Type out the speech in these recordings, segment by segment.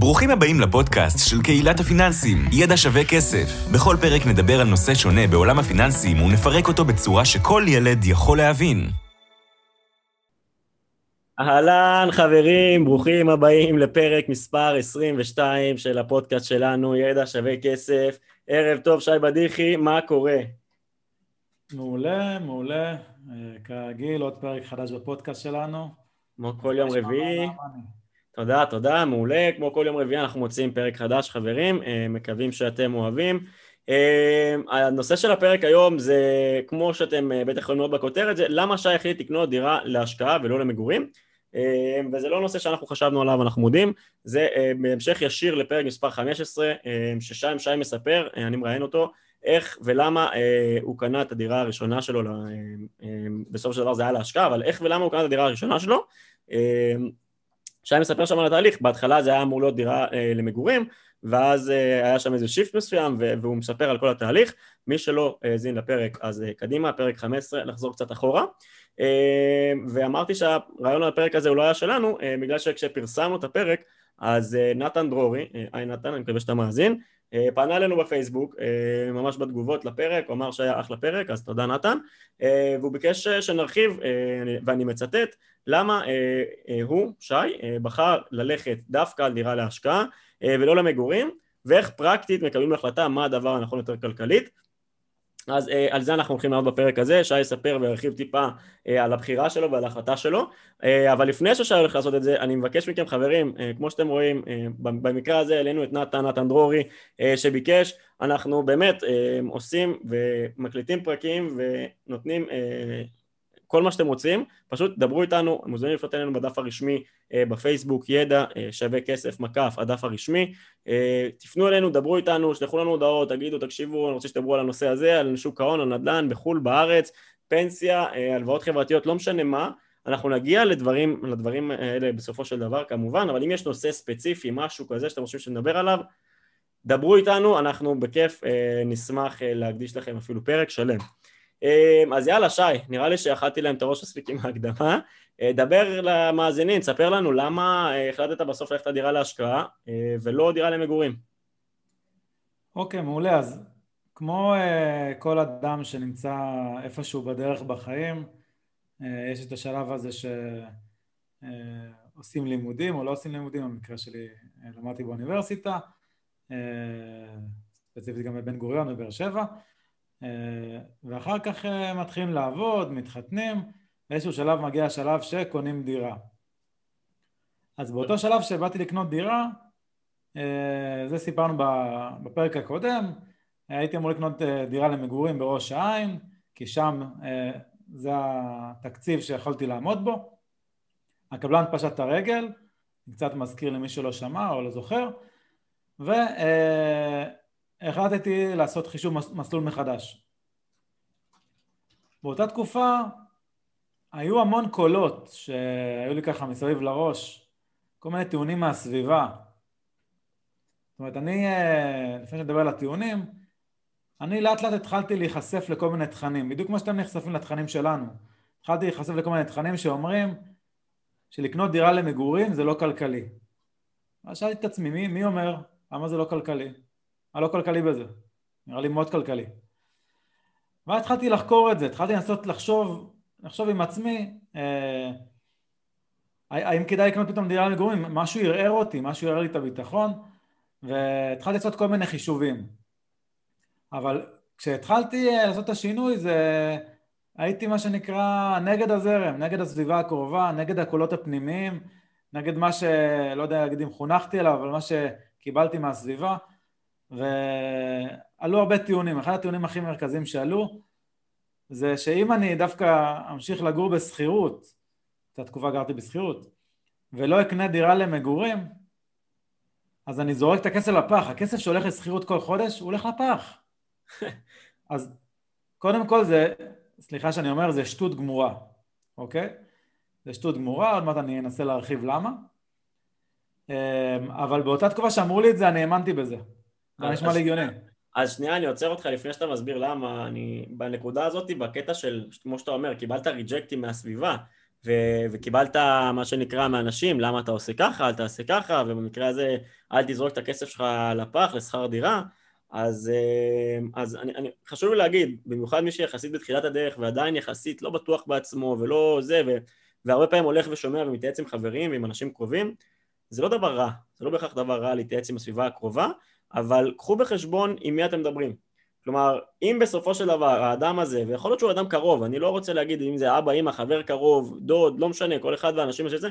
ברוכים הבאים לפודקאסט של קהילת הפיננסים, ידע שווה כסף. בכל פרק נדבר על נושא שונה בעולם הפיננסים ונפרק אותו בצורה שכל ילד יכול להבין. אהלן חברים, ברוכים הבאים לפרק מספר 22 של הפודקאסט שלנו, ידע שווה כסף. ערב טוב, שי בדיחי, מה קורה? מעולה, מעולה. אה, כרגיל, עוד פרק חדש בפודקאסט שלנו. כמו כל יום רביעי. תודה, תודה, מעולה. כמו כל יום רביעי אנחנו מוצאים פרק חדש, חברים. אה, מקווים שאתם אוהבים. אה, הנושא של הפרק היום זה, כמו שאתם בטח יכולים לראות בכותרת, זה למה שי החליט לקנות דירה להשקעה ולא למגורים. וזה לא נושא שאנחנו חשבנו עליו, אנחנו מודים, זה בהמשך ישיר לפרק מספר 15, ששם שי מספר, אני מראיין אותו, איך ולמה אה, הוא קנה את הדירה הראשונה שלו, אה, אה, בסופו של דבר זה היה להשקעה, אבל איך ולמה הוא קנה את הדירה הראשונה שלו. אה, שי מספר שם על התהליך, בהתחלה זה היה אמור להיות דירה אה, למגורים, ואז אה, היה שם איזה שיפט מסוים, והוא מספר על כל התהליך. מי שלא האזין לפרק, אז אה, קדימה, פרק 15, לחזור קצת אחורה. אה, ואמרתי שהרעיון על הפרק הזה הוא לא היה שלנו, אה, בגלל שכשפרסמנו את הפרק, אז אה, נתן דרורי, אה, היי נתן, אני מקווה שאתה מאזין, אה, פנה אלינו בפייסבוק, אה, ממש בתגובות לפרק, הוא אמר שהיה אחלה פרק, אז תודה נתן, אה, והוא ביקש שנרחיב, ואני מצטט, למה הוא, שי, בחר ללכת דווקא על דירה להשקעה ולא למגורים, ואיך פרקטית מקבלים החלטה מה הדבר הנכון יותר כלכלית. אז אה, על זה אנחנו הולכים לענות בפרק הזה, שי יספר וירחיב טיפה אה, על הבחירה שלו ועל ההחלטה שלו, אה, אבל לפני ששי הולך לעשות את זה, אני מבקש מכם חברים, אה, כמו שאתם רואים, אה, במקרה הזה העלינו את נתן, נתן דרורי, אה, שביקש, אנחנו באמת אה, עושים ומקליטים פרקים ונותנים אה, כל מה שאתם רוצים, פשוט דברו איתנו, מוזמנים לפנות אלינו בדף הרשמי אה, בפייסבוק, ידע אה, שווה כסף מקף, הדף הרשמי, אה, תפנו אלינו, דברו איתנו, שלחו לנו הודעות, תגידו, תקשיבו, אני רוצה שתדברו על הנושא הזה, על שוק ההון, על נדל"ן, בחו"ל, בארץ, פנסיה, הלוואות חברתיות, לא משנה מה, אנחנו נגיע לדברים, לדברים האלה בסופו של דבר כמובן, אבל אם יש נושא ספציפי, משהו כזה שאתם חושבים שנדבר עליו, דברו איתנו, אנחנו בכיף נשמח להקדיש לכם אפילו פרק שלם. אמ, אז יאללה שי, נראה לי שאכלתי להם את הראש מספיק עם ההקדמה. אה, דבר למאזינים, ספר לנו למה אה, החלטת בסוף ללכת לדירה להשקעה אה, ולא דירה למגורים. אוקיי, מעולה. אז כמו כל אדם שנמצא איפשהו בדרך בחיים, יש את השלב הזה שעושים לימודים או לא עושים לימודים, במקרה שלי למדתי באוניברסיטה, ספציפית גם בבן גוריון בבאר שבע, אה, ואחר כך אה, מתחילים לעבוד, מתחתנים, באיזשהו שלב מגיע השלב שקונים דירה. אז באותו שלב שבאתי לקנות דירה, אה, זה סיפרנו בפרק הקודם, הייתי אמור לקנות דירה למגורים בראש העין, כי שם זה התקציב שיכולתי לעמוד בו. הקבלן פשט את הרגל, קצת מזכיר למי שלא שמע או לא זוכר, ו... החלטתי לעשות חישוב מסלול מחדש. באותה תקופה היו המון קולות שהיו לי ככה מסביב לראש, כל מיני טיעונים מהסביבה. זאת אומרת, אני, אה, לפני שנדבר על הטיעונים, אני לאט לאט התחלתי להיחשף לכל מיני תכנים, בדיוק כמו שאתם נחשפים לתכנים שלנו. התחלתי להיחשף לכל מיני תכנים שאומרים שלקנות דירה למגורים זה לא כלכלי. אז שאלתי את עצמי, מי, מי אומר? למה זה לא כלכלי? מה לא כלכלי בזה? נראה לי מאוד כלכלי. ואז התחלתי לחקור את זה, התחלתי לנסות לחשוב, לחשוב עם עצמי, אה, האם כדאי לקנות פתאום דירה למגורים, משהו ערער אותי, משהו ערער לי את הביטחון, והתחלתי לעשות כל מיני חישובים. אבל כשהתחלתי אה, לעשות את השינוי זה הייתי מה שנקרא נגד הזרם, נגד הסביבה הקרובה, נגד הקולות הפנימיים, נגד מה שלא יודע להגיד אם חונכתי עליו, אבל מה שקיבלתי מהסביבה. ועלו הרבה טיעונים. אחד הטיעונים הכי מרכזיים שעלו זה שאם אני דווקא אמשיך לגור בשכירות, את התקופה גרתי בשכירות, ולא אקנה דירה למגורים, אז אני זורק את הכסף לפח. הכסף שהולך לשכירות כל חודש, הוא הולך לפח. אז קודם כל זה, סליחה שאני אומר, זה שטות גמורה, אוקיי? זה שטות גמורה, עוד מעט אני אנסה להרחיב למה. אמ, אבל באותה תקופה שאמרו לי את זה, אני האמנתי בזה. זה נשמע לי הגיוני. אז שנייה, אני עוצר אותך לפני שאתה מסביר למה. אני, בנקודה הזאת, בקטע של, כמו שאתה אומר, קיבלת ריג'קטים מהסביבה, ו- וקיבלת מה שנקרא מאנשים, למה אתה עושה ככה, אל תעשה ככה, ובמקרה הזה אל תזרוק את הכסף שלך לפח, לשכר דירה, אז, אה, אז אני, אני, חשוב לי להגיד, במיוחד מי שיחסית בתחילת הדרך ועדיין יחסית לא בטוח בעצמו ולא זה, ו, והרבה פעמים הולך ושומע ומתייעץ עם חברים ועם אנשים קרובים, זה לא דבר רע, זה לא בהכרח דבר רע להתייעץ עם הסביבה הקרובה, אבל קחו בחשבון עם מי אתם מדברים. כלומר, אם בסופו של דבר האדם הזה, ויכול להיות שהוא אדם קרוב, אני לא רוצה להגיד אם זה אבא, אמא, חבר קרוב, דוד, לא משנה, כל אחד והאנשים שזה,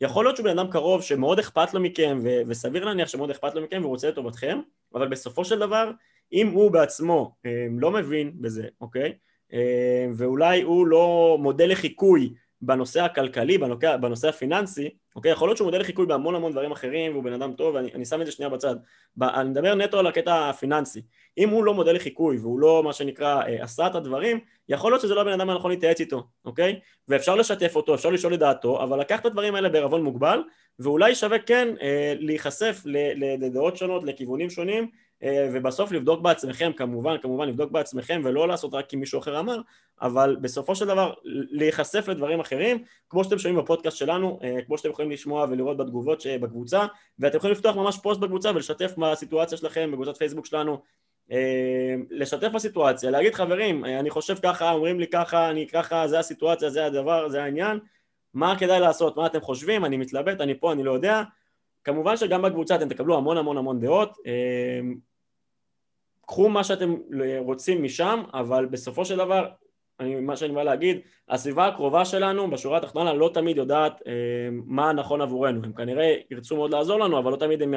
יכול להיות שהוא בן אדם קרוב שמאוד אכפת לו מכם, ו- וסביר להניח שמאוד אכפת לו מכם והוא רוצה לטובתכם, אבל בסופו של דבר, אם הוא בעצמו אה, לא מבין בזה, אוקיי? אה, ואולי הוא לא מודל לחיקוי בנושא הכלכלי, בנושא, בנושא הפיננסי, אוקיי? יכול להיות שהוא מודל לחיקוי בהמון המון דברים אחרים והוא בן אדם טוב, ואני שם את זה שנייה בצד. אני מדבר נטו על הקטע הפיננסי. אם הוא לא מודל לחיקוי והוא לא מה שנקרא אה, עשה את הדברים, יכול להיות שזה לא הבן אדם הנכון להתייעץ איתו, אוקיי? ואפשר לשתף אותו, אפשר לשאול את דעתו, אבל לקח את הדברים האלה בערבון מוגבל, ואולי שווה כן אה, להיחשף לדעות שונות, לכיוונים שונים, ובסוף לבדוק בעצמכם, כמובן, כמובן לבדוק בעצמכם ולא לעשות רק כי מישהו אחר אמר, אבל בסופו של דבר להיחשף לדברים אחרים, כמו שאתם שומעים בפודקאסט שלנו, אה, כמו שאתם יכולים לשמוע ולראות בתגובות בקבוצה, ואתם יכולים לפתוח ממש פוסט בקבוצה ולשתף בסיטואציה שלכם, בקבוצת פייסבוק שלנו, אה, לשתף בסיטואציה, להגיד חברים, אני חושב ככה, אומרים לי ככה, אני ככה, זה הסיטואציה, זה הדבר, זה העניין, מה כדאי לעשות, מה אתם חושבים, אני מתלבט, אני פה, אני לא יודע, כמובן שגם בקבוצה אתם תקבלו המון המון המון דעות, קחו מה שאתם רוצים משם, אבל בסופו של דבר, אני, מה שאני בא להגיד, הסביבה הקרובה שלנו בשורה התחתונה לא תמיד יודעת אה, מה נכון עבורנו, הם כנראה ירצו מאוד לעזור לנו, אבל לא תמיד הם,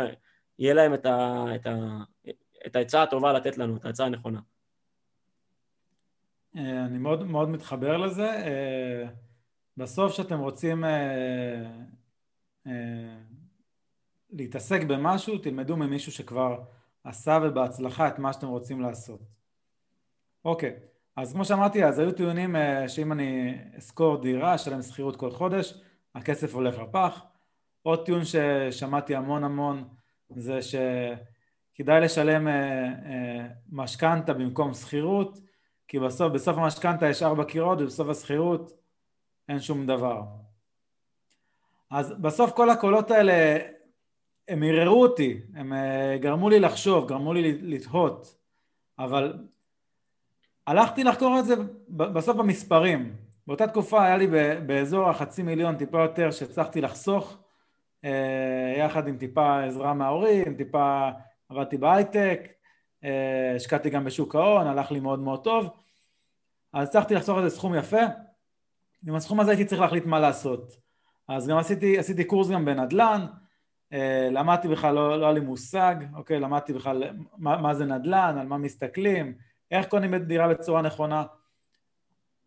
יהיה להם את, ה, את, ה, את העצה הטובה לתת לנו, את העצה הנכונה. אה, אני מאוד, מאוד מתחבר לזה. אה, בסוף כשאתם רוצים אה, להתעסק במשהו, תלמדו ממישהו שכבר עשה ובהצלחה את מה שאתם רוצים לעשות. אוקיי, אז כמו שאמרתי, אז היו טיעונים אה, שאם אני אשכור דירה, אשלם שכירות כל חודש, הכסף הולך לפח. עוד טיעון ששמעתי המון המון זה שכדאי לשלם אה, אה, משכנתה במקום שכירות, כי בסוף, בסוף המשכנתה יש ארבע קירות ובסוף השכירות אין שום דבר. אז בסוף כל הקולות האלה הם ערערו אותי, הם אה, גרמו לי לחשוב, גרמו לי לתהות, אבל הלכתי לחקור את זה בסוף במספרים. באותה תקופה היה לי באזור החצי מיליון, טיפה יותר, שהצלחתי לחסוך, אה, יחד עם טיפה עזרה מההורים, טיפה עבדתי בהייטק, אה, השקעתי גם בשוק ההון, הלך לי מאוד מאוד טוב, אז הצלחתי לחסוך איזה סכום יפה, עם הסכום הזה הייתי צריך להחליט מה לעשות. אז גם עשיתי, עשיתי קורס גם בנדל"ן, למדתי בכלל, לא, לא היה לי מושג, אוקיי, למדתי בכלל מה, מה זה נדל"ן, על מה מסתכלים, איך קונים דירה בצורה נכונה.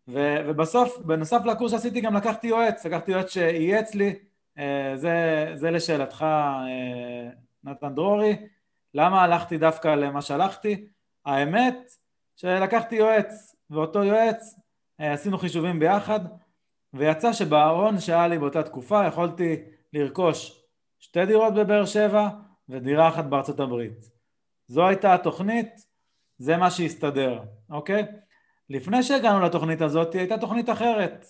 ו, ובסוף, בנוסף לקורס שעשיתי גם לקחתי יועץ, לקחתי יועץ שייעץ לי, אה, זה, זה לשאלתך אה, נתן דרורי, למה הלכתי דווקא למה שהלכתי? האמת שלקחתי יועץ, ואותו יועץ עשינו חישובים ביחד, ויצא שבהון שהיה לי באותה תקופה יכולתי לרכוש שתי דירות בבאר שבע ודירה אחת בארצות הברית. זו הייתה התוכנית, זה מה שהסתדר, אוקיי? לפני שהגענו לתוכנית הזאת הייתה תוכנית אחרת.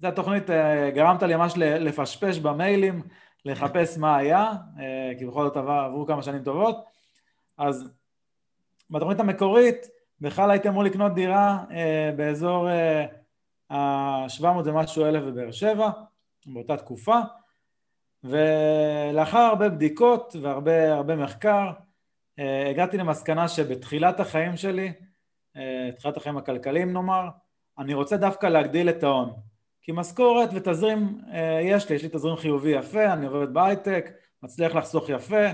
זו התוכנית, אה, גרמת לי ממש לפשפש במיילים, לחפש מה היה, אה, כי בכל זאת עברו כמה שנים טובות. אז בתוכנית המקורית בכלל הייתם אמור לקנות דירה אה, באזור ה-700 ומשהו אלף בבאר שבע, באותה תקופה. ולאחר הרבה בדיקות והרבה הרבה מחקר אה, הגעתי למסקנה שבתחילת החיים שלי, אה, תחילת החיים הכלכליים נאמר, אני רוצה דווקא להגדיל את ההון. כי משכורת ותזרים אה, יש לי, יש לי תזרים חיובי יפה, אני עובד בהייטק, מצליח לחסוך יפה,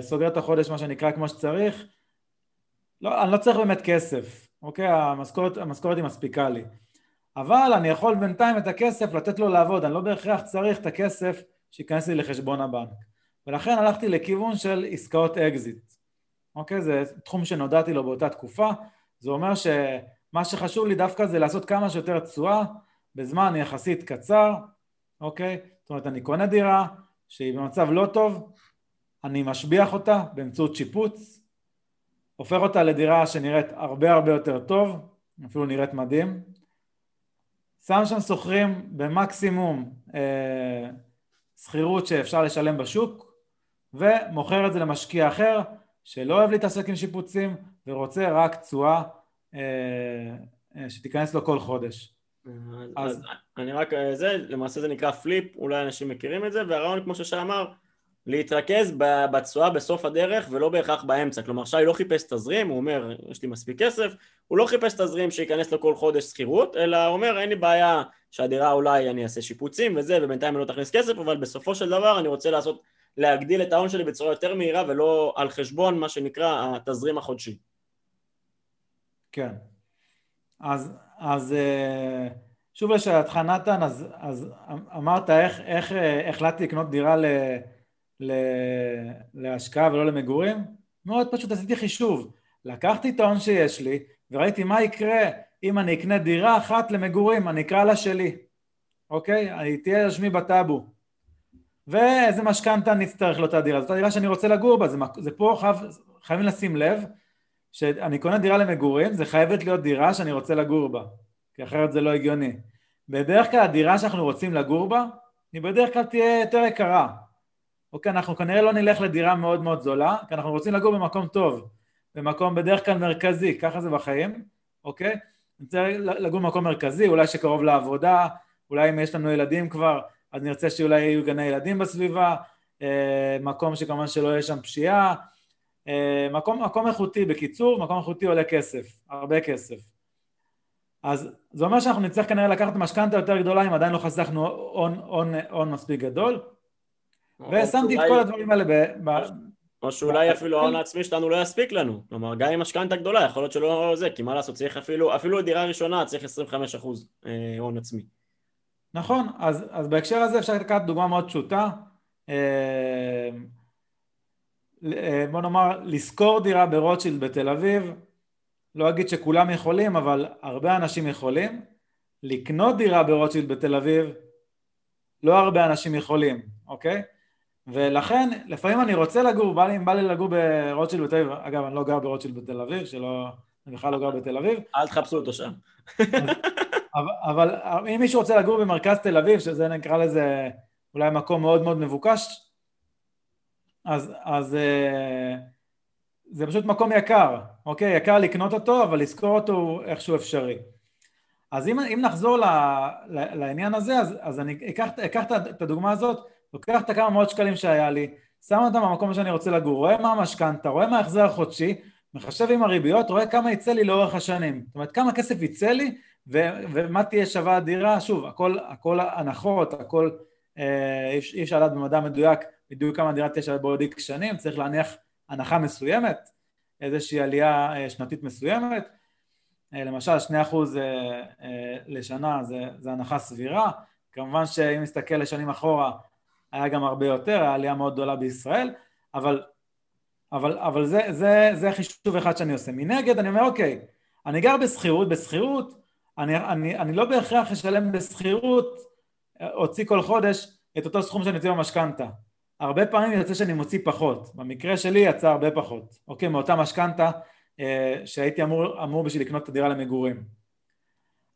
סוגר את החודש מה שנקרא כמו שצריך. לא, אני לא צריך באמת כסף, אוקיי? המשכורת, היא מספיקה לי אבל אני יכול בינתיים את הכסף לתת לו לעבוד, אני לא בהכרח צריך את הכסף שייכנס לי לחשבון הבנק. ולכן הלכתי לכיוון של עסקאות אקזיט. אוקיי? זה תחום שנודעתי לו באותה תקופה. זה אומר שמה שחשוב לי דווקא זה לעשות כמה שיותר תשואה בזמן יחסית קצר, אוקיי? זאת אומרת, אני קונה דירה שהיא במצב לא טוב, אני משביח אותה באמצעות שיפוץ, הופך אותה לדירה שנראית הרבה הרבה יותר טוב, אפילו נראית מדהים, שם שם שוכרים במקסימום אה, שכירות שאפשר לשלם בשוק ומוכר את זה למשקיע אחר שלא אוהב להתעסק עם שיפוצים ורוצה רק תשואה אה, אה, שתיכנס לו כל חודש. אז, אז אני רק, אה, זה, למעשה זה נקרא פליפ, אולי אנשים מכירים את זה, והרעיון כמו ששי אמר, להתרכז בתשואה בסוף הדרך ולא בהכרח באמצע. כלומר, שי לא חיפש תזרים, הוא אומר, יש לי מספיק כסף, הוא לא חיפש תזרים שייכנס לו כל חודש שכירות, אלא הוא אומר, אין לי בעיה שהדירה אולי אני אעשה שיפוצים וזה, ובינתיים אני לא תכניס כסף, אבל בסופו של דבר אני רוצה לעשות, להגדיל את ההון שלי בצורה יותר מהירה ולא על חשבון מה שנקרא התזרים החודשי. כן. אז, אז אה, שוב לשאלתך נתן, אז, אז אמרת איך, איך אה, החלטתי לקנות דירה ל... להשקעה ולא למגורים? מאוד פשוט עשיתי חישוב. לקחתי את ההון שיש לי וראיתי מה יקרה אם אני אקנה דירה אחת למגורים, אני אקרא לה שלי, אוקיי? היא תהיה שמי בטאבו. ואיזה משכנתה אני אצטרך לאותה דירה, זאת הדירה שאני רוצה לגור בה, זה, זה פה חייב, חייבים לשים לב שאני קונה דירה למגורים, זה חייבת להיות דירה שאני רוצה לגור בה, כי אחרת זה לא הגיוני. בדרך כלל הדירה שאנחנו רוצים לגור בה, היא בדרך כלל תהיה יותר יקרה, אוקיי, אנחנו כנראה לא נלך לדירה מאוד מאוד זולה, כי אנחנו רוצים לגור במקום טוב, במקום בדרך כלל מרכזי, ככה זה בחיים, אוקיי? נרצה לגור במקום מרכזי, אולי שקרוב לעבודה, אולי אם יש לנו ילדים כבר, אז נרצה שאולי יהיו גני ילדים בסביבה, אה, מקום שכמובן שלא יהיה שם פשיעה, אה, מקום, מקום איכותי, בקיצור, מקום איכותי עולה כסף, הרבה כסף. אז זה אומר שאנחנו נצטרך כנראה לקחת משכנתה יותר גדולה אם עדיין לא חסכנו הון מספיק גדול, ושמתי את כל הדברים האלה ב... או שאולי אפילו ההון העצמי שלנו לא יספיק לנו, כלומר גם עם משכנתה גדולה יכול להיות שלא זה, כי מה לעשות צריך אפילו, אפילו דירה ראשונה צריך 25% אה, הון עצמי. נכון, אז, אז בהקשר הזה אפשר לקחת דוגמה מאוד פשוטה, אה, אה, בוא נאמר לשכור דירה ברוטשילד בתל אביב, לא אגיד שכולם יכולים אבל הרבה אנשים יכולים, לקנות דירה ברוטשילד בתל אביב לא הרבה אנשים יכולים, אוקיי? ולכן לפעמים אני רוצה לגור, בא לי, בא לי לגור ברוטשילד בתל אביב, אגב אני לא גר ברוטשילד בתל אביב, שלא, אני בכלל לא גר בתל אביב. אל תחפשו אותו שם. אבל, אבל אם מישהו רוצה לגור במרכז תל אביב, שזה נקרא לזה אולי מקום מאוד מאוד מבוקש, אז, אז אה, זה פשוט מקום יקר, אוקיי? יקר לקנות אותו, אבל לשכור אותו איכשהו אפשרי. אז אם, אם נחזור ל, ל, לעניין הזה, אז, אז אני אקח, אקח את הדוגמה הזאת, לוקח את הכמה מאות שקלים שהיה לי, שם אותם במקום שאני רוצה לגור, רואה מה המשכנתה, רואה מה ההחזר החודשי, מחשב עם הריביות, רואה כמה יצא לי לאורך השנים. זאת אומרת, כמה כסף יצא לי ו- ומה תהיה שווה הדירה. שוב, הכל, הכל הנחות, הכל, אה, אי אפשר לדעת במדע מדויק בדיוק כמה דירה תהיה שווה בעוד איקס שנים, צריך להניח הנחה מסוימת, איזושהי עלייה אה, שנתית מסוימת. אה, למשל, 2% אה, אה, לשנה זה, זה הנחה סבירה. כמובן שאם נסתכל לשנים אחורה, היה גם הרבה יותר, היה עלייה מאוד גדולה בישראל, אבל, אבל, אבל זה, זה, זה חישוב אחד שאני עושה. מנגד אני אומר, אוקיי, אני גר בשכירות, בשכירות, אני, אני, אני לא בהכרח אשלם בשכירות, אוציא כל חודש את אותו סכום שאני אוציא במשכנתה. הרבה פעמים יוצא שאני מוציא פחות, במקרה שלי יצא הרבה פחות, אוקיי, מאותה משכנתה אה, שהייתי אמור, אמור בשביל לקנות את הדירה למגורים.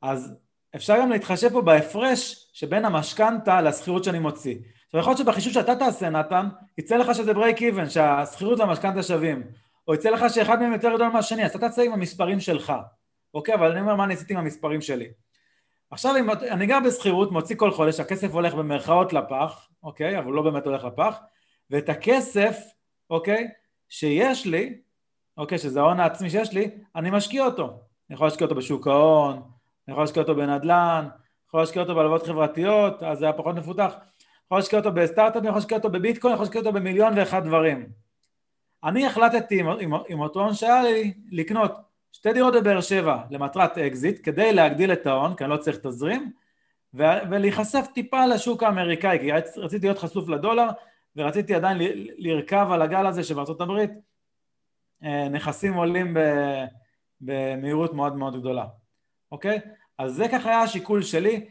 אז אפשר גם להתחשב פה בהפרש שבין המשכנתה לשכירות שאני מוציא. עכשיו יכול להיות שבחישוב שאתה תעשה נתן, יצא לך שזה break even, שהשכירות והמשכנתה שווים, או יצא לך שאחד מהם יותר גדול מהשני, אז אתה תעשה עם המספרים שלך, אוקיי? אבל אני אומר מה אני עשיתי עם המספרים שלי. עכשיו אם אני גר בשכירות, מוציא כל חודש, הכסף הולך במרכאות לפח, אוקיי? אבל לא באמת הולך לפח, ואת הכסף, אוקיי? שיש לי, אוקיי? שזה ההון העצמי שיש לי, אני משקיע אותו. אני יכול להשקיע אותו בשוק ההון, אני יכול להשקיע אותו בנדל"ן, יכול להשקיע אותו בהלוואות חברתיות, אז זה היה פחות מפותח. יכול להשקיע אותו בסטארט-אפ, יכול להשקיע אותו בביטקוין, יכול להשקיע אותו במיליון ואחד דברים. אני החלטתי עם, עם, עם אותו הון שהיה לי לקנות שתי דירות בבאר שבע למטרת אקזיט כדי להגדיל את ההון, כי אני לא צריך תזרים, ו, ולהיחשף טיפה לשוק האמריקאי, כי רציתי להיות חשוף לדולר ורציתי עדיין ל, לרכב על הגל הזה שבארצות הברית אה, נכסים עולים ב, במהירות מאוד מאוד גדולה, אוקיי? אז זה ככה היה השיקול שלי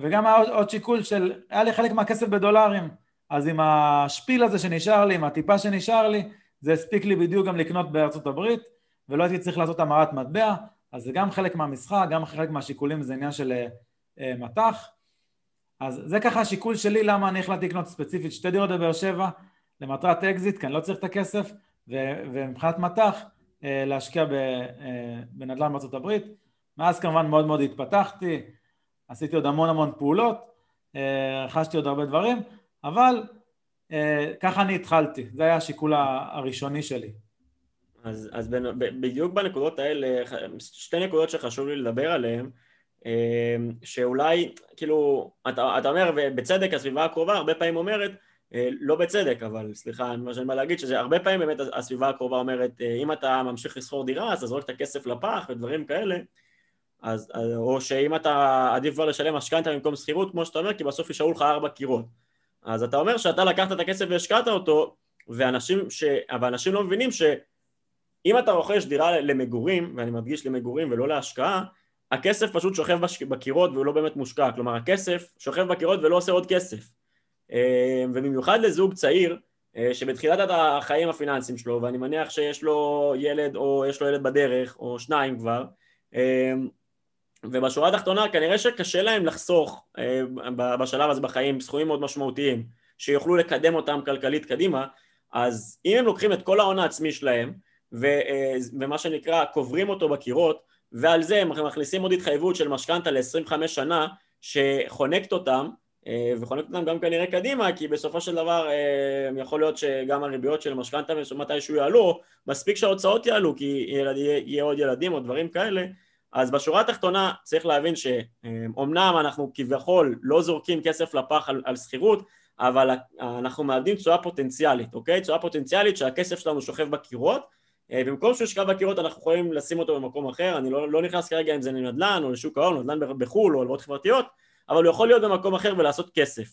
וגם היה עוד שיקול של, היה לי חלק מהכסף בדולרים, אז עם השפיל הזה שנשאר לי, עם הטיפה שנשאר לי, זה הספיק לי בדיוק גם לקנות בארצות הברית, ולא הייתי צריך לעשות המרת מטבע, אז זה גם חלק מהמשחק, גם חלק מהשיקולים זה עניין של אה, מטח. אז זה ככה השיקול שלי למה אני החלטתי לקנות ספציפית שתי דירות בבאר שבע למטרת אקזיט, כי אני לא צריך את הכסף, ומבחינת מטח להשקיע בנדל"ן בארצות הברית. מאז כמובן מאוד מאוד התפתחתי, עשיתי עוד המון המון פעולות, רכשתי עוד הרבה דברים, אבל ככה אני התחלתי, זה היה השיקול הראשוני שלי. אז, אז בין, בדיוק בנקודות האלה, שתי נקודות שחשוב לי לדבר עליהן, אה, שאולי, כאילו, אתה, אתה אומר, ובצדק הסביבה הקרובה הרבה פעמים אומרת, אה, לא בצדק, אבל סליחה, מה שאני בא להגיד, שזה הרבה פעמים באמת הסביבה הקרובה אומרת, אה, אם אתה ממשיך לשכור דירה, אז תזרוק את הכסף לפח ודברים כאלה, אז, או שאם אתה עדיף כבר לשלם משכנתה במקום שכירות, כמו שאתה אומר, כי בסוף יישארו לך ארבע קירות. אז אתה אומר שאתה לקחת את הכסף והשקעת אותו, ואנשים, ש... אבל אנשים לא מבינים ש... אם אתה רוכש דירה למגורים, ואני מדגיש למגורים ולא להשקעה, הכסף פשוט שוכב בקירות והוא לא באמת מושקע, כלומר הכסף שוכב בקירות ולא עושה עוד כסף. אה, ובמיוחד לזוג צעיר, אה, שבתחילת החיים הפיננסיים שלו, ואני מניח שיש לו ילד או יש לו ילד בדרך, או שניים כבר, אה, ובשורה התחתונה כנראה שקשה להם לחסוך בשלב הזה בחיים סכומים מאוד משמעותיים, שיוכלו לקדם אותם כלכלית קדימה, אז אם הם לוקחים את כל ההון העצמי שלהם, אה, ומה שנקרא קוברים אותו בקירות ועל זה הם מכניסים עוד התחייבות של משכנתה ל-25 שנה שחונקת אותם אה, וחונקת אותם גם כנראה קדימה כי בסופו של דבר אה, יכול להיות שגם הריביות של משכנתה מתישהו יעלו מספיק שההוצאות יעלו כי יהיה עוד ילדים או דברים כאלה אז בשורה התחתונה צריך להבין שאומנם אנחנו כביכול לא זורקים כסף לפח על, על שכירות אבל אנחנו מאבדים תשואה פוטנציאלית, אוקיי? תשואה פוטנציאלית שהכסף שלנו שוכב בקירות אה, במקום שהוא ישכב בקירות אנחנו יכולים לשים אותו במקום אחר, אני לא, לא נכנס כרגע אם זה לנדל"ן או לשוק ההון, נדל"ן בחו"ל או הלוואות חברתיות, אבל הוא יכול להיות במקום אחר ולעשות כסף,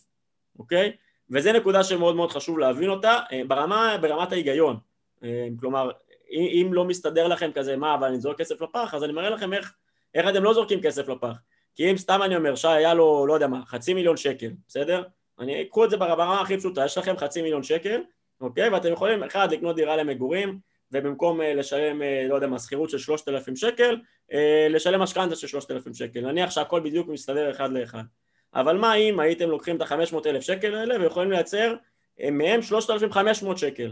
אוקיי? וזו נקודה שמאוד מאוד חשוב להבין אותה אה, ברמה, ברמת ההיגיון, אה, כלומר אם לא מסתדר לכם כזה מה אבל אני זורק כסף לפח אז אני מראה לכם איך, איך אתם לא זורקים כסף לפח כי אם סתם אני אומר שי היה לו לא יודע מה חצי מיליון שקל בסדר? אני אקחו את זה ברמה הכי פשוטה יש לכם חצי מיליון שקל אוקיי ואתם יכולים אחד לקנות דירה למגורים ובמקום אה, לשלם, אה, לא יודע מה, שכירות של 3,000 שקל, אה, לשלם משכנתה של 3,000 שקל. נניח שהכל בדיוק מסתדר אחד לאחד. אבל מה אם הייתם לוקחים את ה-500,000 שקל האלה ויכולים לייצר מהם 3,500 שקל?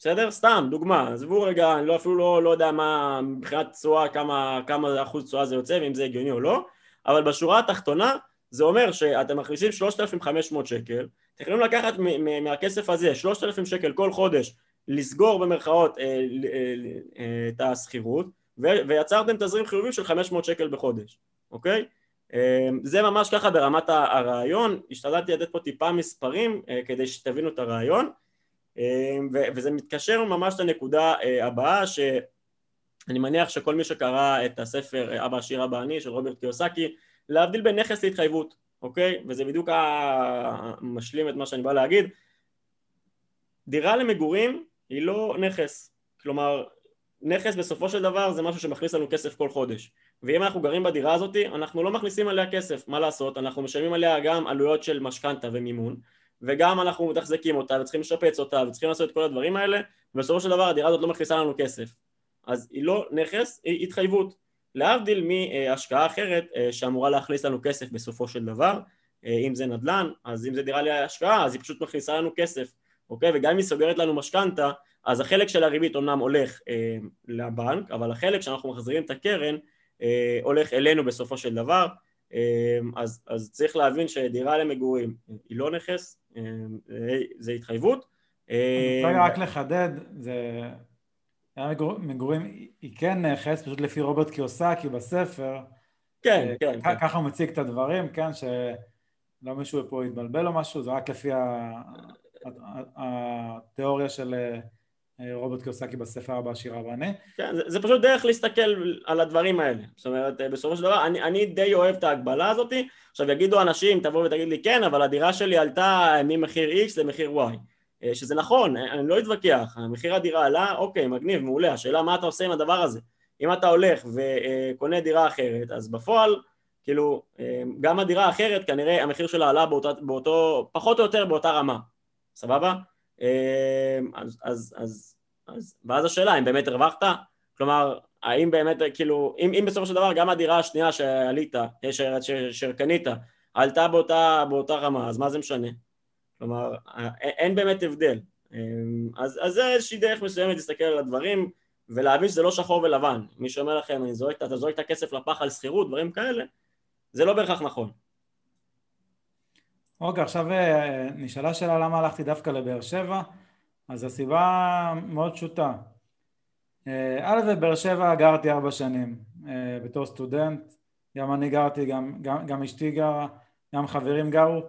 בסדר? סתם, דוגמה. עזבו רגע, אני לא, אפילו לא, לא יודע מה, מבחינת תשואה, כמה, כמה אחוז תשואה זה יוצא, ואם זה הגיוני או לא, אבל בשורה התחתונה, זה אומר שאתם מכניסים 3,500 שקל, אתם יכולים לקחת מהכסף הזה 3,000 שקל כל חודש לסגור במרכאות אה, אה, אה, את השכירות ויצרתם תזרים חיובי של 500 שקל בחודש, אוקיי? זה ממש ככה ברמת הרעיון, השתדלתי לתת פה טיפה מספרים כדי שתבינו את הרעיון וזה מתקשר ממש לנקודה הבאה שאני מניח שכל מי שקרא את הספר אבא עשיר אבא אני של רוברט קיוסקי להבדיל בין נכס להתחייבות, אוקיי? וזה בדיוק משלים את מה שאני בא להגיד דירה למגורים היא לא נכס. כלומר, נכס בסופו של דבר זה משהו שמכניס לנו כסף כל חודש. ואם אנחנו גרים בדירה הזאת, אנחנו לא מכניסים עליה כסף, מה לעשות? אנחנו משלמים עליה גם עלויות של משכנתה ומימון, וגם אנחנו מתחזקים אותה וצריכים לשפץ אותה וצריכים לעשות את כל הדברים האלה, ובסופו של דבר הדירה הזאת לא מכניסה לנו כסף. אז היא לא נכס, היא התחייבות. להבדיל מהשקעה אחרת אה, שאמורה להכניס לנו כסף בסופו של דבר, אה, אם זה נדל"ן, אז אם זה דירה להשקעה, אז היא פשוט מכניסה לנו כסף. אוקיי? וגם אם היא סוגרת לנו משכנתה, אז החלק של הריבית אומנם הולך אה, לבנק, אבל החלק שאנחנו מחזירים את הקרן אה, הולך אלינו בסופו של דבר, אז, אז צריך להבין שדירה למגורים היא לא נכס, אה, זה התחייבות. אה, רגע, רק לחדד, זה... מגור... מגורים היא כן נכס, פשוט לפי רוברט קיוסקי בספר. כן, אה, כן. ככה כן. הוא מציג את הדברים, כן, שלא מישהו פה יתבלבל או משהו, זה רק לפי ה... התיאוריה של אה, רוברט קיוסקי בספר הבא שירה ואני. כן, זה, זה פשוט דרך להסתכל על הדברים האלה. זאת אומרת, אה, בסופו של דבר, אני, אני די אוהב את ההגבלה הזאת. עכשיו יגידו אנשים, תבוא ותגיד לי, כן, אבל הדירה שלי עלתה ממחיר X למחיר Y. אה, שזה נכון, אני לא אתווכח, מחיר הדירה עלה, אוקיי, מגניב, מעולה, השאלה מה אתה עושה עם הדבר הזה. אם אתה הולך וקונה דירה אחרת, אז בפועל, כאילו, גם הדירה האחרת, כנראה המחיר שלה עלה באותה, באותו, פחות או יותר באותה רמה. סבבה? אמ, אז, אז, אז, אז, ואז השאלה אם באמת הרווחת, כלומר, האם באמת, כאילו, אם, אם בסופו של דבר גם הדירה השנייה שעלית, שקנית, עלתה באותה, באותה רמה, אז מה זה משנה? כלומר, אין באמת הבדל. אז, אז זה איזושהי דרך מסוימת להסתכל על הדברים ולהבין שזה לא שחור ולבן. מי שאומר לכם, אני זורק, אתה זורק את הכסף לפח על שכירות, דברים כאלה, זה לא בהכרח נכון. אוקיי, עכשיו אה, נשאלה שאלה למה הלכתי דווקא לבאר שבע, אז הסיבה מאוד פשוטה. אה, א' בבאר שבע גרתי ארבע שנים אה, בתור סטודנט, גם אני גרתי, גם, גם, גם אשתי גרה, גם חברים גרו,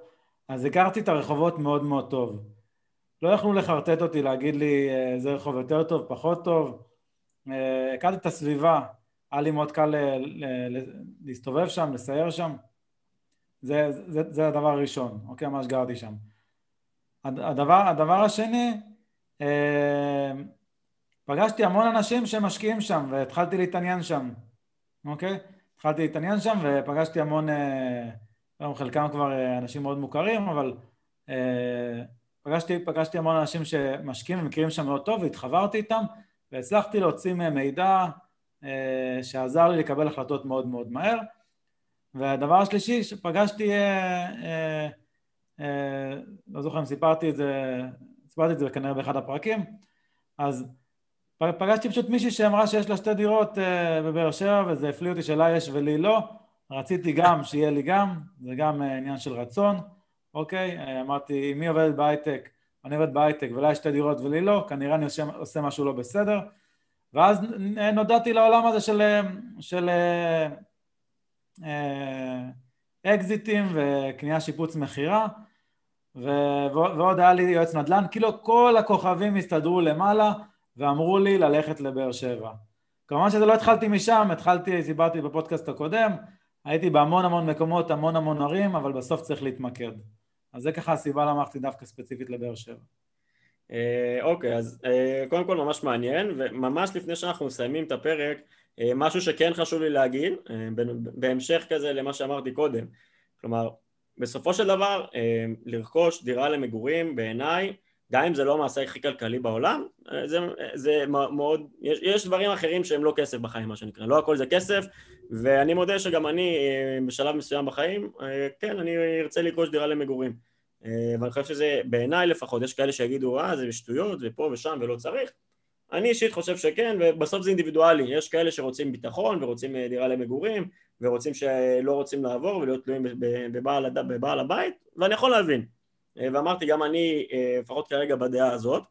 אז הכרתי את הרחובות מאוד מאוד טוב. לא יכלו לחרטט אותי, להגיד לי זה רחוב יותר טוב, פחות טוב. הכרתי את הסביבה, היה לי מאוד קל להסתובב שם, לסייר שם. זה, זה, זה הדבר הראשון, אוקיי? ממש גרתי שם. הדבר, הדבר השני, אה, פגשתי המון אנשים שמשקיעים שם והתחלתי להתעניין שם, אוקיי? התחלתי להתעניין שם ופגשתי המון, אה, היום חלקם כבר אה, אנשים מאוד מוכרים, אבל אה, פגשתי, פגשתי המון אנשים שמשקיעים ומכירים שם מאוד טוב והתחברתי איתם והצלחתי להוציא מהם מידע אה, שעזר לי לקבל החלטות מאוד מאוד מהר. והדבר השלישי, שפגשתי, אה, אה, אה, לא זוכר אם סיפרתי את זה, סיפרתי את זה כנראה באחד הפרקים, אז פגשתי פשוט מישהי שאמרה שיש לה שתי דירות אה, בבאר שבע וזה הפליא אותי שלה יש ולי לא, רציתי גם שיהיה לי גם, זה גם אה, עניין של רצון, אוקיי? אה, אמרתי, אם היא עובדת בהייטק, אני עובד בהייטק ולה יש שתי דירות ולי לא, כנראה אני עושה, עושה משהו לא בסדר, ואז נודעתי לעולם הזה של, אה, של אה, אה, אקזיטים וקנייה שיפוץ מכירה ועוד היה לי יועץ נדל"ן, כאילו כל הכוכבים הסתדרו למעלה ואמרו לי ללכת לבאר שבע. כמובן שזה לא התחלתי משם, התחלתי, סיפרתי בפודקאסט הקודם, הייתי בהמון המון מקומות, המון המון ערים, אבל בסוף צריך להתמקד. אז זה ככה הסיבה למה הלכתי דווקא ספציפית לבאר שבע. אה, אוקיי, אז אה, קודם כל ממש מעניין, וממש לפני שאנחנו מסיימים את הפרק, אה, משהו שכן חשוב לי להגיד, אה, בהמשך כזה למה שאמרתי קודם, כלומר, בסופו של דבר, אה, לרכוש דירה למגורים בעיניי, גם אם זה לא המעשה הכי כלכלי בעולם, זה, זה מאוד, יש, יש דברים אחרים שהם לא כסף בחיים, מה שנקרא, לא הכל זה כסף, ואני מודה שגם אני בשלב מסוים בחיים, כן, אני ארצה לרכוש דירה למגורים. ואני חושב שזה, בעיניי לפחות, יש כאלה שיגידו, אה, זה שטויות, ופה ושם ולא צריך, אני אישית חושב שכן, ובסוף זה אינדיבידואלי, יש כאלה שרוצים ביטחון ורוצים אה, דירה למגורים ורוצים שלא רוצים לעבור ולהיות תלויים בבעל, בבעל הבית, ואני יכול להבין. אה, ואמרתי, גם אני, אה, לפחות כרגע בדעה הזאת,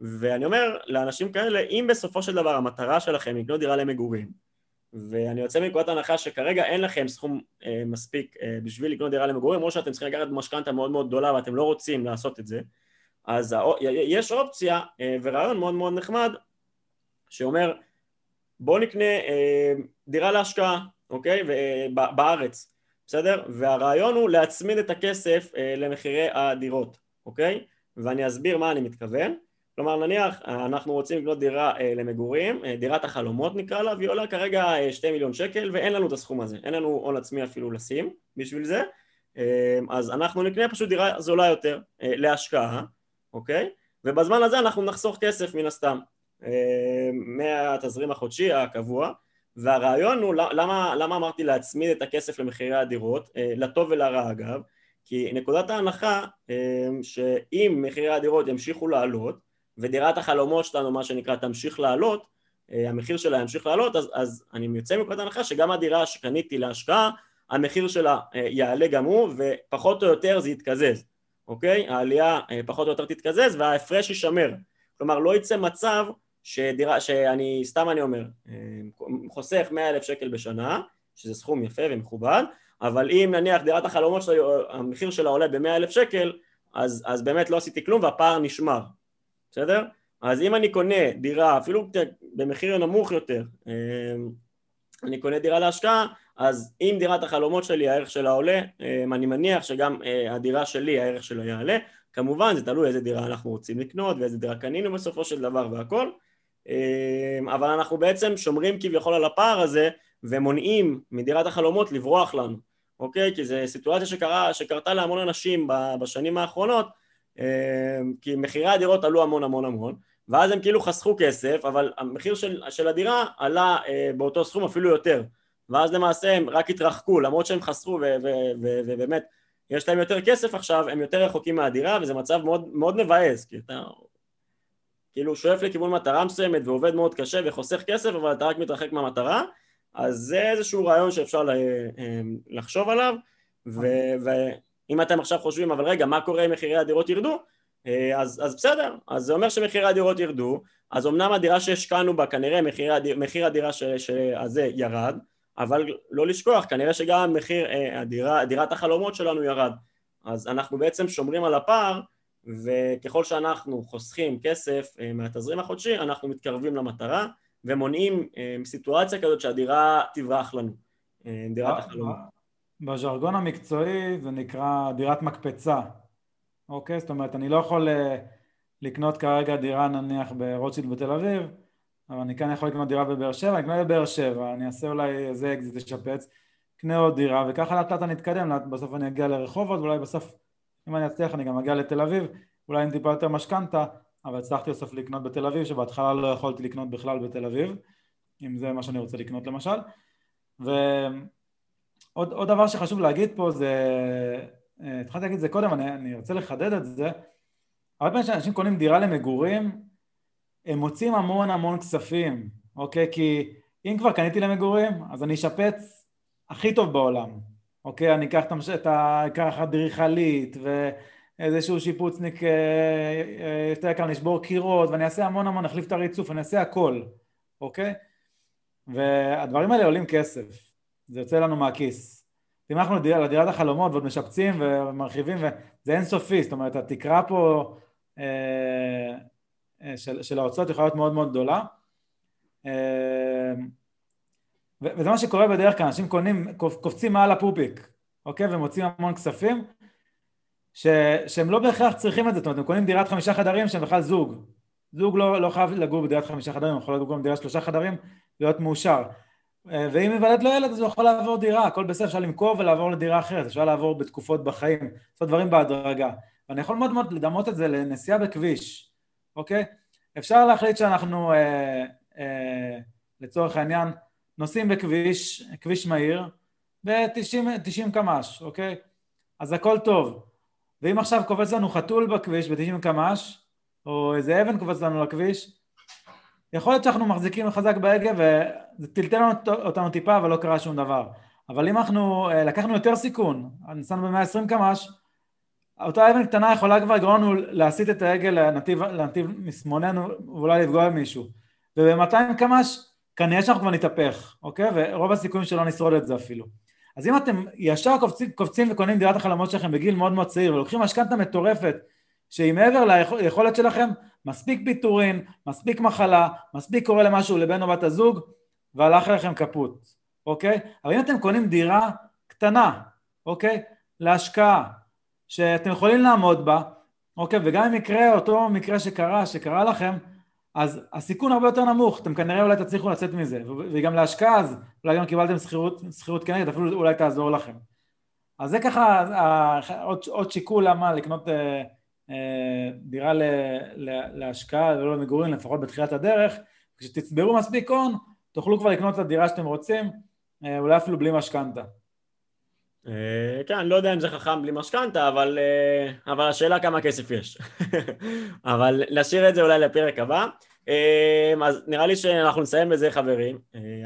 ואני אומר לאנשים כאלה, אם בסופו של דבר המטרה שלכם היא לקנות דירה למגורים, ואני יוצא מנקודת הנחה שכרגע אין לכם סכום אה, מספיק אה, בשביל לקנות דירה למגורים, או שאתם צריכים לקחת משכנתה מאוד מאוד גדולה ואתם לא רוצים לעשות את זה, אז יש אופציה אה, ורעיון מאוד מאוד נחמד שאומר בוא נקנה אה, דירה להשקעה, אוקיי? בארץ, בסדר? והרעיון הוא להצמיד את הכסף אה, למחירי הדירות, אוקיי? ואני אסביר מה אני מתכוון. כלומר נניח אנחנו רוצים לקנות דירה למגורים, דירת החלומות נקרא לה, והיא עולה כרגע שתי מיליון שקל ואין לנו את הסכום הזה, אין לנו הון עצמי אפילו לשים בשביל זה, אז אנחנו נקנה פשוט דירה זולה יותר להשקעה אוקיי? ובזמן הזה אנחנו נחסוך כסף מן הסתם. אה, מהתזרים החודשי הקבוע. והרעיון הוא למה, למה אמרתי להצמיד את הכסף למחירי הדירות? אה, לטוב ולרע אגב. כי נקודת ההנחה אה, שאם מחירי הדירות ימשיכו לעלות ודירת החלומות שלנו מה שנקרא תמשיך לעלות המחיר שלה ימשיך לעלות אז, אז אני יוצא מנקודת ההנחה שגם הדירה שקניתי להשקעה המחיר שלה יעלה גם הוא ופחות או יותר זה יתקזז אוקיי? העלייה אה, פחות או יותר תתקזז וההפרש יישמר. כלומר, לא יצא מצב שדירה, שאני, סתם אני אומר, אה, חוסך 100 אלף שקל בשנה, שזה סכום יפה ומכובד, אבל אם נניח דירת החלומות שלי, המחיר שלה עולה ב-100 אלף שקל, אז, אז באמת לא עשיתי כלום והפער נשמר, בסדר? אז אם אני קונה דירה, אפילו במחיר נמוך יותר, אה, אני קונה דירה להשקעה, אז אם דירת החלומות שלי הערך שלה עולה, אמ, אני מניח שגם אה, הדירה שלי הערך שלה יעלה, כמובן זה תלוי איזה דירה אנחנו רוצים לקנות ואיזה דירה קנינו בסופו של דבר והכל, אמ, אבל אנחנו בעצם שומרים כביכול על הפער הזה ומונעים מדירת החלומות לברוח לנו, אוקיי? כי זו סיטואציה שקרה, שקרתה להמון אנשים בשנים האחרונות, כי מחירי הדירות עלו המון המון המון ואז הם כאילו חסכו כסף, אבל המחיר של, של הדירה עלה אה, באותו סכום אפילו יותר. ואז למעשה הם רק התרחקו, למרות שהם חסכו ובאמת יש להם יותר כסף עכשיו, הם יותר רחוקים מהדירה וזה מצב מאוד, מאוד מבאס, כי אתה כאילו שואף לכיוון מטרה מסוימת ועובד מאוד קשה וחוסך כסף אבל אתה רק מתרחק מהמטרה אז זה איזשהו רעיון שאפשר אה, לחשוב עליו ואם אתם עכשיו חושבים אבל רגע מה קורה אם מחירי הדירות ירדו? אה, אז, אז בסדר, אז זה אומר שמחירי הדירות ירדו אז אמנם הדירה שהשקענו בה כנראה מחיר, הדיר, מחיר הדירה ש, הזה ירד אבל לא לשכוח כנראה שגם מחיר אה, הדירה, דירת החלומות שלנו ירד אז אנחנו בעצם שומרים על הפער וככל שאנחנו חוסכים כסף אה, מהתזרים החודשי אנחנו מתקרבים למטרה ומונעים אה, סיטואציה כזאת שהדירה תברח לנו, אה, דירת החלומות. בז'רגון המקצועי זה נקרא דירת מקפצה, אוקיי? זאת אומרת אני לא יכול לקנות כרגע דירה נניח ברוטשילד בתל אביב אבל אני כן יכול לקנות דירה בבאר שבע, אני אקנה בבאר שבע, אני אעשה אולי איזה אקזיט לשפץ, אקנה עוד דירה וככה לאט לאט אני אתקדם, בסוף אני אגיע לרחובות ואולי בסוף אם אני אצליח אני גם אגיע לתל אביב, אולי עם טיפה יותר משכנתה, אבל הצלחתי בסוף לקנות בתל אביב, שבהתחלה לא יכולתי לקנות בכלל בתל אביב, אם זה מה שאני רוצה לקנות למשל. ועוד דבר שחשוב להגיד פה זה, אה, התחלתי להגיד את זה קודם, אני, אני רוצה לחדד את זה, הרבה פעמים כשאנשים קונים דירה למגורים, הם מוצאים המון המון כספים, אוקיי? כי אם כבר קניתי למגורים, אז אני אשפץ הכי טוב בעולם, אוקיי? אני אקח את ה... אקח אדריכלית ואיזשהו שיפוצניק אה, אה, יותר יקר, נשבור קירות ואני אעשה המון המון, נחליף את הריצוף, אני אעשה הכל, אוקיי? והדברים האלה עולים כסף, זה יוצא לנו מהכיס. אם אנחנו לדירת החלומות ועוד משפצים ומרחיבים וזה אינסופי, זאת אומרת התקרה פה אה, של, של ההוצאות יכולה להיות מאוד מאוד גדולה וזה מה שקורה בדרך כלל, אנשים קונים, קופצים מעל הפופיק, אוקיי? ומוצאים המון כספים ש, שהם לא בהכרח צריכים את זה, זאת אומרת, הם קונים דירת חמישה חדרים שהם בכלל זוג. זוג לא, לא חייב לגור בדירת חמישה חדרים, הוא יכול לגור גם בדירת שלושה חדרים להיות מאושר. אה, ואם יוולד לו ילד אז הוא יכול לעבור דירה, הכל בסדר, אפשר למכור ולעבור לדירה אחרת, אפשר לעבור בתקופות בחיים, לעשות דברים בהדרגה. ואני יכול מאוד מאוד לדמות את זה לנסיעה בכביש, אוקיי? אפשר להחליט שאנחנו, אה, אה, לצורך העניין, נוסעים בכביש, כביש מהיר, ב-90 קמ"ש, אוקיי? אז הכל טוב. ואם עכשיו קופץ לנו חתול בכביש ב-90 קמ"ש, או איזה אבן קופץ לנו לכביש, יכול להיות שאנחנו מחזיקים חזק בהגה וזה טלטל אותנו טיפה אבל לא קרה שום דבר. אבל אם אנחנו אה, לקחנו יותר סיכון, נסענו ב-120 קמ"ש, אותה אבן קטנה יכולה כבר לגרום לנו להסיט את ההגה לנתיב, לנתיב משמאלנו ואולי לפגוע במישהו. וב-200 קמ"ש כנראה שאנחנו כבר נתהפך, אוקיי? ורוב הסיכויים שלא נשרוד את זה אפילו. אז אם אתם ישר קופצים, קופצים וקונים דירת החלומות שלכם בגיל מאוד מאוד צעיר ולוקחים משכנתה מטורפת שהיא מעבר ליכולת שלכם, מספיק פיטורין, מספיק מחלה, מספיק קורה למשהו לבן או בת הזוג והלך לכם קפוט, אוקיי? אבל אם אתם קונים דירה קטנה, אוקיי? להשקעה, שאתם יכולים לעמוד בה, אוקיי? וגם אם יקרה אותו מקרה שקרה, שקרה לכם, אז הסיכון הרבה יותר נמוך, אתם כנראה אולי תצליחו לצאת מזה, וגם להשקעה אז אולי גם קיבלתם שכירות כנגד, אפילו אולי תעזור לכם. אז זה ככה עוד, עוד שיקול למה לקנות אה, אה, דירה ל, ל, להשקעה ולא למגורים, לפחות בתחילת הדרך, כשתצברו מספיק הון, תוכלו כבר לקנות את הדירה שאתם רוצים, אה, אולי אפילו בלי משכנתה. אה, כן, אני לא יודע אם זה חכם בלי משכנתה, אבל, אה, אבל השאלה כמה כסף יש. אבל נשאיר את זה אולי לפרק הבא. אה, אז נראה לי שאנחנו נסיים בזה חברים.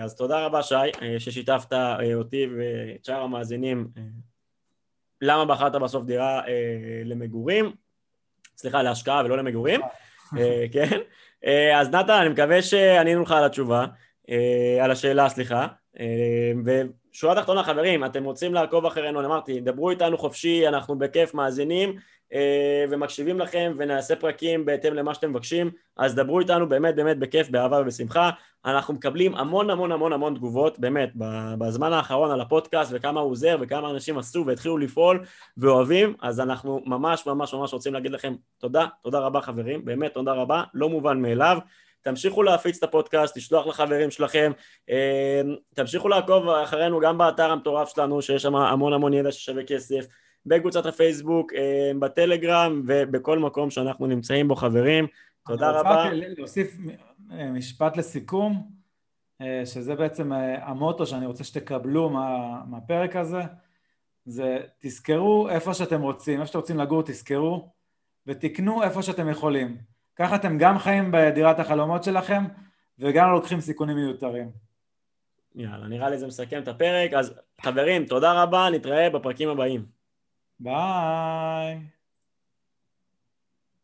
אז תודה רבה שי, ששיתפת אותי ואת שאר המאזינים למה בחרת בסוף דירה למגורים, סליחה, להשקעה ולא למגורים, כן? אז נתן, אני מקווה שענינו לך על התשובה, על השאלה, סליחה. שורה תחתונה חברים, אתם רוצים לעקוב אחרינו, אני אמרתי, דברו איתנו חופשי, אנחנו בכיף מאזינים אה, ומקשיבים לכם ונעשה פרקים בהתאם למה שאתם מבקשים, אז דברו איתנו באמת באמת בכיף, באהבה ובשמחה. אנחנו מקבלים המון המון המון המון תגובות, באמת, בזמן האחרון על הפודקאסט וכמה הוא עוזר וכמה אנשים עשו והתחילו לפעול ואוהבים, אז אנחנו ממש ממש ממש רוצים להגיד לכם תודה, תודה רבה חברים, באמת תודה רבה, לא מובן מאליו. תמשיכו להפיץ את הפודקאסט, לשלוח לחברים שלכם, אה, תמשיכו לעקוב אחרינו גם באתר המטורף שלנו, שיש שם המון המון ידע ששווה כסף, בקבוצת הפייסבוק, אה, בטלגרם ובכל מקום שאנחנו נמצאים בו חברים. תודה רבה. אני רוצה להוסיף משפט לסיכום, שזה בעצם המוטו שאני רוצה שתקבלו מה, מהפרק הזה, זה תזכרו איפה שאתם רוצים, איפה שאתם רוצים לגור תזכרו, ותקנו איפה שאתם יכולים. ככה אתם גם חיים בדירת החלומות שלכם, וגם לא לוקחים סיכונים מיותרים. יאללה, נראה לי זה מסכם את הפרק. אז חברים, תודה רבה, נתראה בפרקים הבאים. ביי.